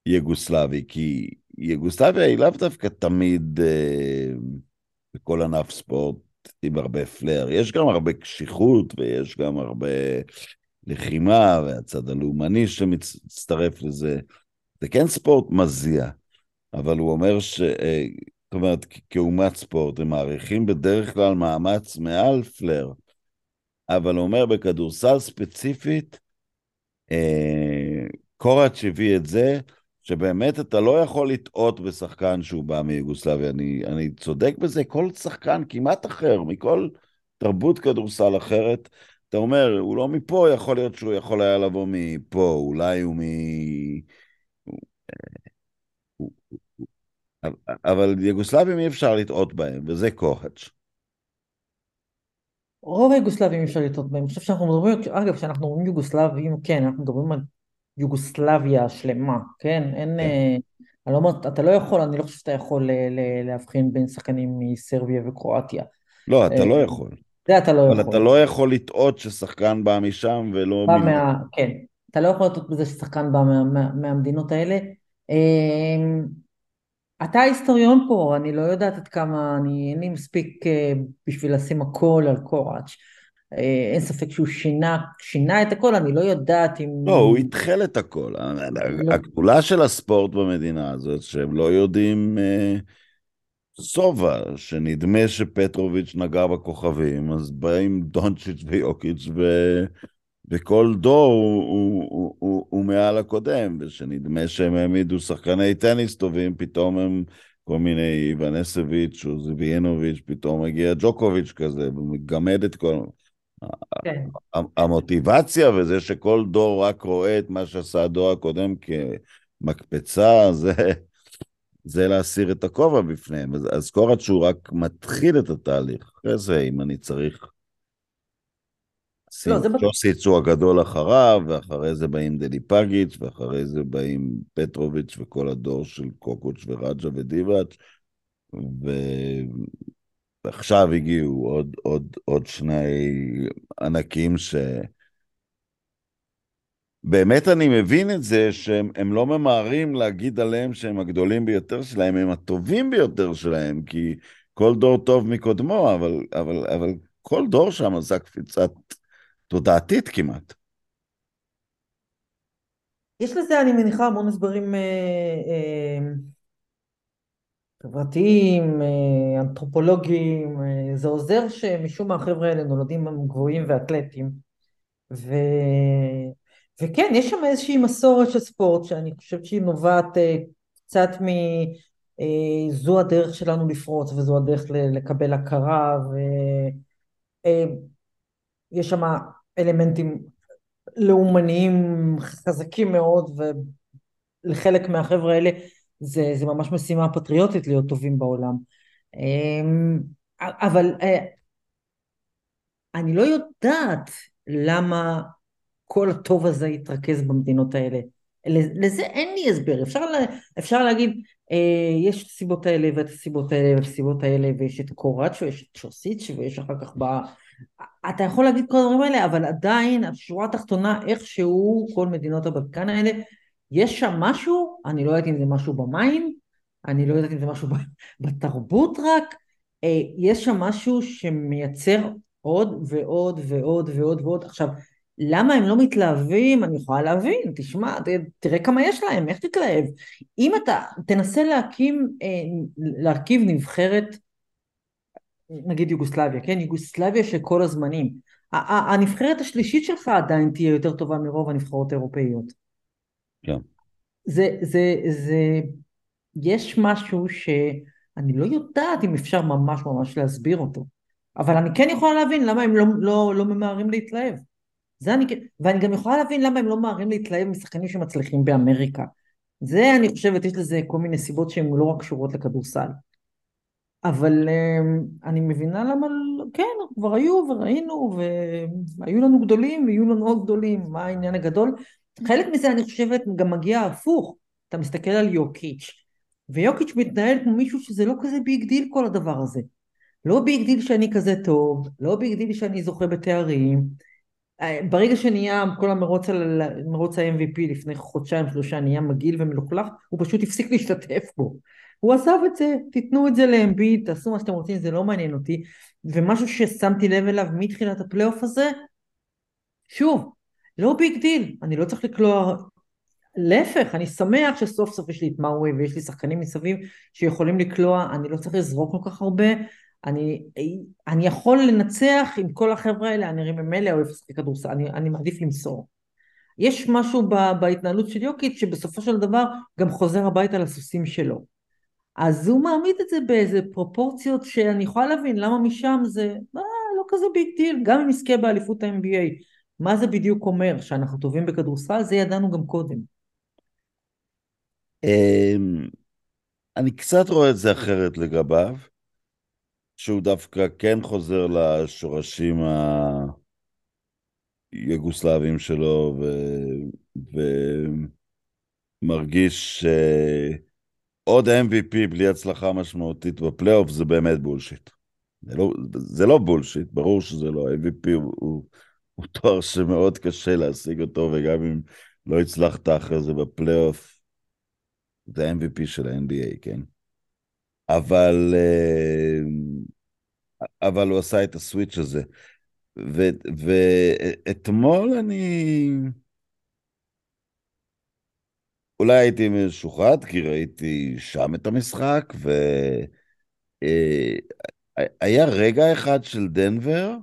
היוגוסלבי, כי יוגוסלביה היא לאו דווקא תמיד אה, בכל ענף ספורט עם הרבה פלר. יש גם הרבה קשיחות ויש גם הרבה לחימה, והצד הלאומני שמצטרף לזה. זה כן ספורט מזיע, אבל הוא אומר זאת אומרת, כאומת ספורט, הם מעריכים בדרך כלל מאמץ מעל פלר. אבל הוא אומר, בכדורסל ספציפית, אה, קוראץ' הביא את זה, שבאמת אתה לא יכול לטעות בשחקן שהוא בא מיוגוסלביה. אני, אני צודק בזה, כל שחקן כמעט אחר, מכל תרבות כדורסל אחרת, אתה אומר, הוא לא מפה, יכול להיות שהוא יכול היה לבוא מפה, אולי הוא מ... אבל יוגוסלבים אי אפשר לטעות בהם, וזה קוראץ'. רוב היוגוסלבים אי אפשר לטעות בהם. אני חושב שאנחנו מדברים, אגב, כשאנחנו אומרים יוגוסלבים, כן, אנחנו מדברים על יוגוסלביה השלמה, כן? אין... כן. אה, אני לא אומרת, אתה לא יכול, אני לא חושב שאתה יכול ל- להבחין בין שחקנים מסרביה וקרואטיה. לא, אתה אה, לא יכול. זה אתה לא אבל יכול. אתה לא יכול לטעות ששחקן בא משם ולא... בא מה... כן, אתה לא יכול לטעות בזה ששחקן בא מה, מה, מהמדינות האלה. אמ, אתה היסטוריון פה, אני לא יודעת עד כמה, אני, אין לי מספיק אה, בשביל לשים הכל על קוראץ'. אה, אין ספק שהוא שינה, שינה את הכל, אני לא יודעת אם... לא, הוא התחיל את הכל. לא. הגדולה של הספורט במדינה הזאת, שהם לא יודעים אה, שובע, שנדמה שפטרוביץ' נגע בכוכבים, אז באים דונצ'יץ' ויוקיץ' ו... וכל דור הוא, הוא, הוא, הוא, הוא מעל הקודם, ושנדמה שהם העמידו שחקני טניס טובים, פתאום הם כל מיני איוונסביץ' או זיביאנוביץ', פתאום מגיע ג'וקוביץ' כזה, ומגמד את כל... כן. המוטיבציה וזה שכל דור רק רואה את מה שעשה הדור הקודם כמקפצה, זה, זה להסיר את הכובע בפניהם. אז, אז קורת שהוא רק מתחיל את התהליך. אחרי זה, אם אני צריך... לא. ג'וסיץ' הוא הגדול אחריו, ואחרי זה באים דלי פגיץ', ואחרי זה באים פטרוביץ' וכל הדור של קוקוץ' ורג'ה ודיבאץ', ו... ועכשיו הגיעו עוד, עוד, עוד שני ענקים ש... באמת אני מבין את זה שהם הם לא ממהרים להגיד עליהם שהם הגדולים ביותר שלהם, הם הטובים ביותר שלהם, כי כל דור טוב מקודמו, אבל, אבל, אבל כל דור שם עשה קפיצת תודעתית כמעט. יש לזה, אני מניחה, המון הסברים אה, אה, חברתיים, אה, אנתרופולוגיים. אה, זה עוזר שמשום מה החבר'ה האלה נולדים גבוהים ואתלטים. ו... וכן, יש שם איזושהי מסורת של ספורט שאני חושבת שהיא נובעת אה, קצת מ... זו הדרך שלנו לפרוץ וזו הדרך לקבל הכרה ויש שם אלמנטים לאומניים חזקים מאוד ולחלק מהחבר'ה האלה זה, זה ממש משימה פטריוטית להיות טובים בעולם. אמ, אבל אה, אני לא יודעת למה כל הטוב הזה יתרכז במדינות האלה. לזה אין לי הסבר. אפשר, לה, אפשר להגיד, אה, יש את הסיבות האלה ואת הסיבות האלה ואת הסיבות האלה, ויש את קוראץ' ויש את צ'וסיץ' ויש אחר כך ב... אתה יכול להגיד כל הדברים האלה, אבל עדיין, השורה התחתונה, איכשהו כל מדינות הבלקן האלה, יש שם משהו, אני לא יודעת אם זה משהו במים, אני לא יודעת אם זה משהו בתרבות רק, אה, יש שם משהו שמייצר עוד ועוד ועוד ועוד ועוד. עכשיו, למה הם לא מתלהבים? אני יכולה להבין, תשמע, תראה כמה יש להם, איך תתלהב? אם אתה תנסה להקים, אה, להרכיב נבחרת, נגיד יוגוסלביה, כן? יוגוסלביה של כל הזמנים. הנבחרת השלישית שלך עדיין תהיה יותר טובה מרוב הנבחרות האירופאיות. כן. זה, זה, זה, יש משהו שאני לא יודעת אם אפשר ממש ממש להסביר אותו, אבל אני כן יכולה להבין למה הם לא, לא, לא ממהרים להתלהב. זה אני, כן, ואני גם יכולה להבין למה הם לא ממהרים להתלהב משחקנים שמצליחים באמריקה. זה אני חושבת, יש לזה כל מיני סיבות שהן לא רק קשורות לכדורסל. אבל אני מבינה למה, כן, כבר היו וראינו, והיו לנו גדולים ויהיו לנו עוד גדולים, מה העניין הגדול? חלק מזה אני חושבת גם מגיע הפוך, אתה מסתכל על יוקיץ', ויוקיץ' מתנהל כמו מישהו שזה לא כזה big deal כל הדבר הזה. לא big deal שאני כזה טוב, לא big deal שאני זוכה בתארים. ברגע שנהיה כל המרוץ על מרוץ ה-MVP לפני חודשיים שלושה נהיה מגעיל ומלוכלך, הוא פשוט הפסיק להשתתף בו. הוא עזב את זה, תיתנו את זה לאמביט, תעשו מה שאתם רוצים, זה לא מעניין אותי. ומשהו ששמתי לב אליו מתחילת הפלייאוף הזה, שוב, לא big deal, אני לא צריך לקלוע, להפך, אני שמח שסוף סוף יש לי את מארי ויש לי שחקנים מסביב שיכולים לקלוע, אני לא צריך לזרוק כל כך הרבה, אני, אני יכול לנצח עם כל החבר'ה האלה, אני ממילא אוהב לשחק כדורסל, אני, אני מעדיף למסור. יש משהו בהתנהלות של יוקיץ' שבסופו של דבר גם חוזר הביתה לסוסים שלו. אז הוא מעמיד את זה באיזה פרופורציות שאני יכולה להבין למה משם זה אה, לא כזה big deal, גם אם נזכה באליפות ה-NBA. מה זה בדיוק אומר? שאנחנו טובים בכדורסל? זה ידענו גם קודם. אמ, אני קצת רואה את זה אחרת לגביו, שהוא דווקא כן חוזר לשורשים היוגוסלביים שלו, ו... ומרגיש שעוד MVP בלי הצלחה משמעותית בפלייאוף זה באמת bullshit. זה לא, זה לא bullshit, ברור שזה לא, MVP הוא, הוא, הוא תואר שמאוד קשה להשיג אותו, וגם אם לא הצלחת אחרי זה בפלייאוף, זה MVP של ה-NBA, כן? אבל, אה, אבל הוא עשה את הסוויץ' הזה. ואתמול אני... אולי הייתי משוחד, כי ראיתי שם את המשחק, והיה אה, רגע אחד של דנבר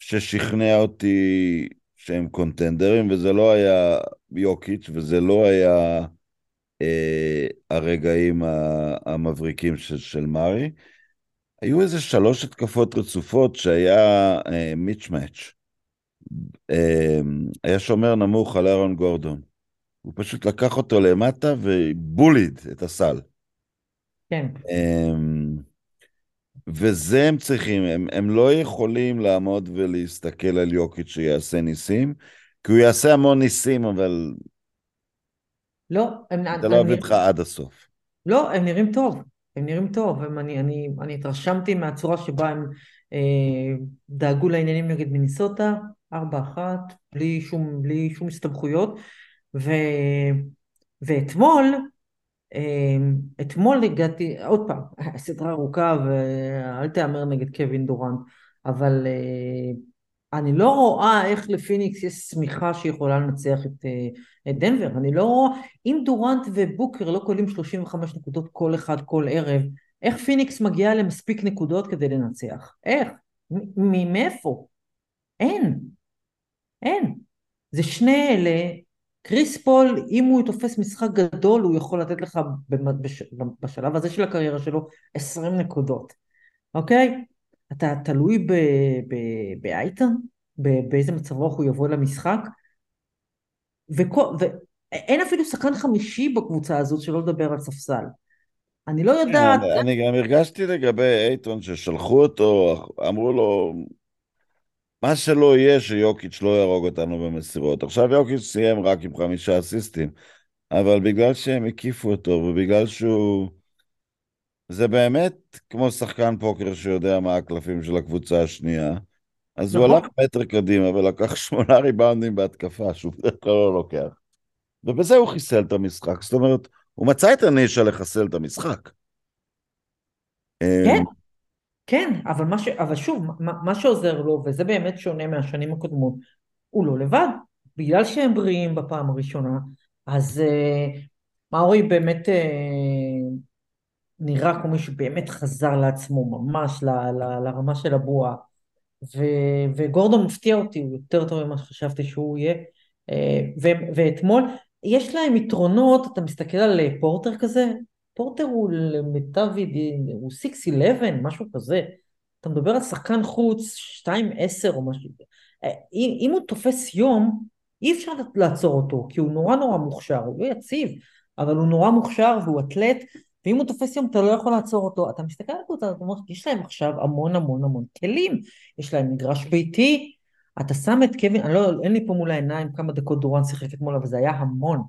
ששכנע אותי שהם קונטנדרים, וזה לא היה יוקיץ', וזה לא היה אה, הרגעים המבריקים של, של מארי. היו איזה שלוש התקפות רצופות שהיה אה, מיץ' מאץ'. אה, היה שומר נמוך על אהרון גורדון. הוא פשוט לקח אותו למטה ובוליד את הסל. כן. אה, וזה הם צריכים, הם, הם לא יכולים לעמוד ולהסתכל על יוקיץ' שיעשה ניסים, כי הוא יעשה המון ניסים, אבל לא, הם... זה לא יביא אותך עד הסוף. לא, הם נראים טוב, הם נראים טוב, הם, אני, אני, אני התרשמתי מהצורה שבה הם אה, דאגו לעניינים נגד מיניסוטה, ארבע אחת, בלי שום, בלי שום הסתבכויות, ו, ואתמול, אתמול הגעתי, עוד פעם, סדרה ארוכה ואל תהמר נגד קווין דורנט, אבל אה, אני לא רואה איך לפיניקס יש שמיכה שיכולה לנצח את, אה, את דנבר, אני לא רואה, אם דורנט ובוקר לא קולעים 35 נקודות כל אחד כל ערב, איך פיניקס מגיעה למספיק נקודות כדי לנצח? איך? מאיפה? אין. אין. זה שני אלה, קריס פול, אם הוא תופס משחק גדול, הוא יכול לתת לך בשלב הזה של הקריירה שלו 20 נקודות, אוקיי? אתה תלוי באייטון? באיזה מצב רוח הוא יבוא למשחק? ואין אפילו שחקן חמישי בקבוצה הזאת שלא לדבר על ספסל. אני לא יודעת... אני גם הרגשתי לגבי אייטון ששלחו אותו, אמרו לו, מה שלא יהיה שיוקיץ' לא יהרוג אותנו במסירות. עכשיו יוקיץ' סיים רק עם חמישה אסיסטים, אבל בגלל שהם הקיפו אותו ובגלל שהוא... זה באמת כמו שחקן פוקר שיודע מה הקלפים של הקבוצה השנייה. אז הוא נכון. הלך מטר קדימה ולקח שמונה ריבאונדים בהתקפה, שהוא בדרך כלל לא לוקח. ובזה הוא חיסל את המשחק. זאת אומרת, הוא מצא את הנישה לחסל את המשחק. כן, אמ, כן, אבל, מה ש... אבל שוב, מה, מה שעוזר לו, וזה באמת שונה מהשנים הקודמות, הוא לא לבד. בגלל שהם בריאים בפעם הראשונה, אז uh, מאורי באמת uh, נראה כמו מישהו באמת חזר לעצמו ממש ל, ל, לרמה של הבועה. ו, וגורדון מפתיע אותי, הוא יותר טוב ממה שחשבתי שהוא יהיה. אה, ו, ואתמול, יש להם יתרונות, אתה מסתכל על פורטר כזה, פורטר הוא למיטב ידיעי, הוא 6-11, משהו כזה. אתה מדבר על שחקן חוץ, 2-10 או משהו. אה, אם, אם הוא תופס יום, אי אפשר לעצור אותו, כי הוא נורא נורא מוכשר, הוא לא יציב, אבל הוא נורא מוכשר והוא אתלט, ואם הוא תופס יום אתה לא יכול לעצור אותו. אתה מסתכל על הקבוצה, אתה אומר, יש להם עכשיו המון המון המון כלים. יש להם מגרש ביתי, אתה שם את קווין, לא, אין לי פה מול העיניים כמה דקות דורן שיחק אתמול, אבל זה היה המון.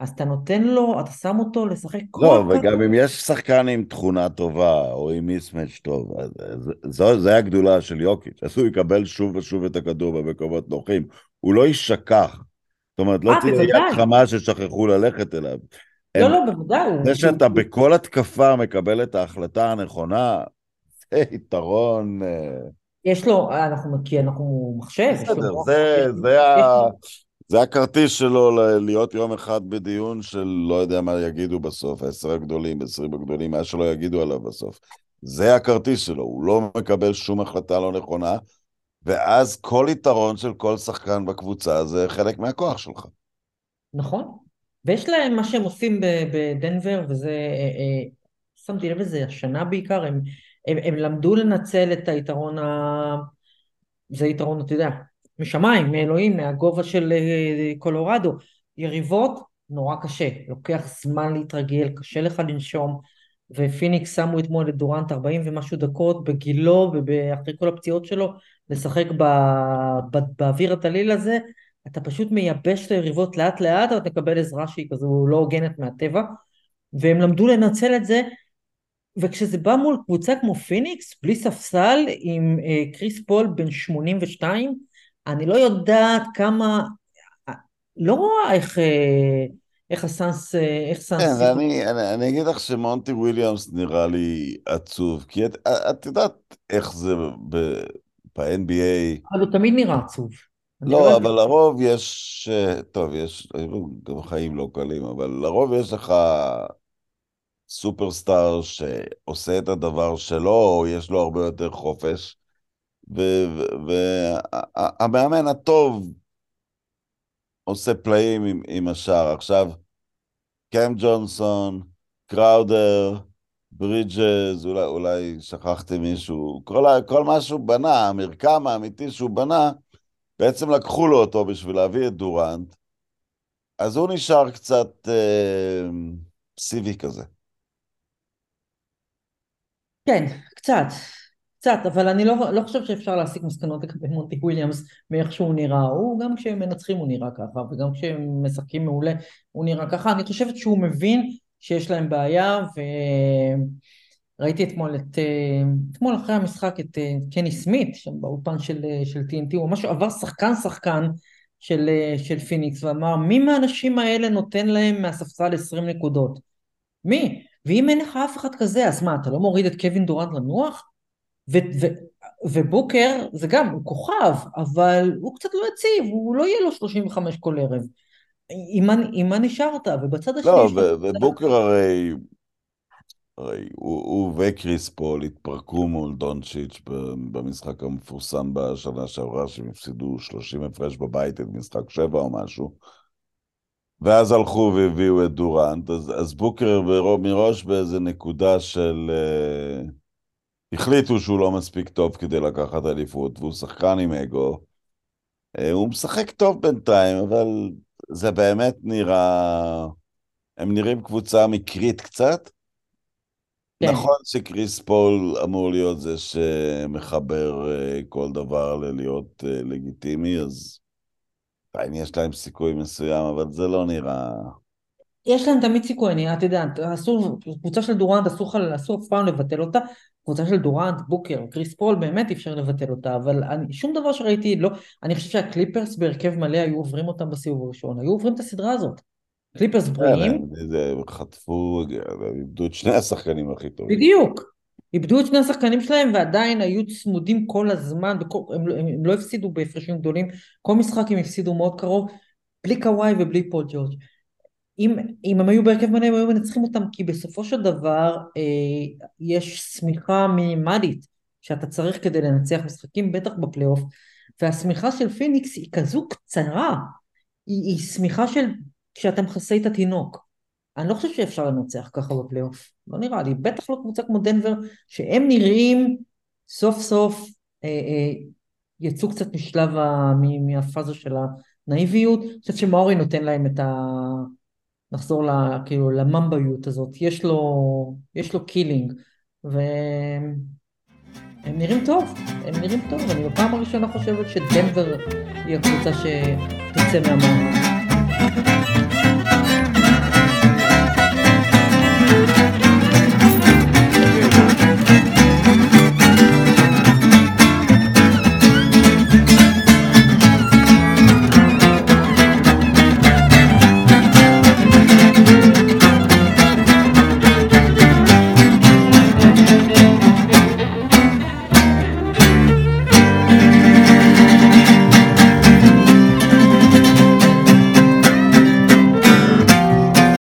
אז אתה נותן לו, אתה שם אותו לשחק כל... לא, וגם אם יש שחקן עם תכונה טובה, או עם מיסמץ' טוב, זו, זו הגדולה של יוקיץ', אז הוא יקבל שוב ושוב את הכדור במקומות נוחים. הוא לא יישכח. זאת אומרת, לא אה, תהיה יד חמה ששכחו ללכת אליו. לא, לא, בוודאי. זה שאתה בכל התקפה מקבל את ההחלטה הנכונה, זה יתרון... אה, יש לו, אנחנו, כי אנחנו מחשב. בסדר, זה, זה, ה... זה הכרטיס שלו להיות יום אחד בדיון של לא יודע מה יגידו בסוף, העשר הגדולים, עשרים הגדולים, מה שלא יגידו עליו בסוף. זה הכרטיס שלו, הוא לא מקבל שום החלטה לא נכונה, ואז כל יתרון של כל שחקן בקבוצה זה חלק מהכוח שלך. נכון. ויש להם מה שהם עושים בדנבר, וזה, אה, אה, שמתי לב לזה השנה בעיקר, הם, הם, הם למדו לנצל את היתרון ה... זה יתרון, אתה יודע, משמיים, מאלוהים, מהגובה של אה, קולורדו. יריבות, נורא קשה, לוקח זמן להתרגל, קשה לך לנשום, ופיניקס שמו אתמול את דורנט 40 ומשהו דקות בגילו ואחרי כל הפציעות שלו, לשחק ב, ב, באוויר הדליל הזה, אתה פשוט מייבש את היריבות לאט לאט, אבל תקבל עזרה שהיא כזו לא הוגנת מהטבע, והם למדו לנצל את זה, וכשזה בא מול קבוצה כמו פיניקס, בלי ספסל, עם אה, קריס פול בן 82, אני לא יודעת כמה, לא רואה איך, אה, איך הסאנס, אה, איך סאנס... כן, ואני אני, אני אגיד לך שמונטי וויליאמס נראה לי עצוב, כי את, את יודעת איך זה ב- ב-NBA, אבל הוא תמיד נראה עצוב. לא, יודע. אבל לרוב יש, אה, טוב, יש, גם חיים לא קלים, אבל לרוב יש לך סופרסטאר שעושה את הדבר שלו, או יש לו הרבה יותר חופש, והמאמן הטוב עושה פלאים עם, עם השאר. עכשיו, קם ג'ונסון, קראודר, ברידג'ז, אולי, אולי שכחתי מישהו, כל, כל מה שהוא בנה, המרקם האמיתי שהוא בנה, בעצם לקחו לו אותו בשביל להביא את דורנט, אז הוא נשאר קצת אה, פסיבי כזה. כן, קצת, קצת, אבל אני לא, לא חושב שאפשר להסיק מסקנות לגבי מונטי וויליאמס מאיך שהוא נראה. הוא, גם כשהם מנצחים הוא נראה ככה, וגם כשהם משחקים מעולה הוא נראה ככה. אני חושבת שהוא מבין שיש להם בעיה, וראיתי אתמול את, אתמול אחרי המשחק את אה, קני סמית, שם באולפן של, אה, של TNT, הוא ממש עבר שחקן שחקן של, אה, של פיניקס, ואמר, מי מהאנשים האלה נותן להם מהספסל 20 נקודות? מי? ואם אין לך אף אחד כזה, אז מה, אתה לא מוריד את קווין דורנט לנוח? ו- ו- ובוקר זה גם, הוא כוכב, אבל הוא קצת לא יציב, הוא לא יהיה לו 35 כל ערב. עם מה, עם מה נשארת? ובצד השני לא, ובוקר הרי, הרי הוא, הוא וקריס פול התפרקו מול דונצ'יץ' במשחק המפורסם בשנה שעברה, שהם הפסידו 30 הפרש בבית את משחק שבע או משהו. ואז הלכו והביאו את דורנט, אז, אז בוקר מראש באיזה נקודה של... uh, החליטו שהוא לא מספיק טוב כדי לקחת אליפות, והוא שחקן עם אגו. Uh, הוא משחק טוב בינתיים, אבל זה באמת נראה... הם נראים קבוצה מקרית קצת. כן. נכון שקריס פול אמור להיות זה שמחבר uh, כל דבר ללהיות uh, לגיטימי, אז עדיין יש להם סיכוי מסוים, אבל זה לא נראה... יש להם תמיד סיכוי, אני, את יודעת, אסור, קבוצה של דורנט, אסור, לך- אסור אף פעם לבטל אותה, קבוצה של דורנט, בוקר, קריס פול, באמת אי אפשר לבטל אותה, אבל אני, שום דבר שראיתי, לא, אני חושב שהקליפרס בהרכב מלא היו עוברים אותם בסיבוב הראשון, היו עוברים את הסדרה הזאת. קליפרס בריאים, כן, זה חטפו, איבדו את שני השחקנים הכי טובים. בדיוק. איבדו את שני השחקנים שלהם ועדיין היו צמודים כל הזמן, וכל, הם, הם, הם לא הפסידו בהפרשים גדולים, כל משחק הם הפסידו מאוד קרוב, בלי קוואי ובלי פול ג'ורג'. אם, אם הם היו בהרכב מלא הם היו מנצחים אותם, כי בסופו של דבר אה, יש שמיכה מינימלית שאתה צריך כדי לנצח משחקים, בטח בפלייאוף, והשמיכה של פיניקס היא כזו קצרה, היא, היא שמיכה של כשאתה מכסה את התינוק. אני לא חושב שאפשר לנצח ככה בפלייאוף, לא נראה לי, בטח לא קבוצה כמו דנבר, שהם נראים סוף סוף אה, אה, יצאו קצת משלב, ה, מהפאזה של הנאיביות, אני חושבת שמארי נותן להם את ה... נחזור ל, כאילו, לממביות הזאת, יש לו, יש לו killing, והם נראים טוב, הם נראים טוב, אני בפעם הראשונה חושבת שדנבר היא הקבוצה שתצא מהמערב.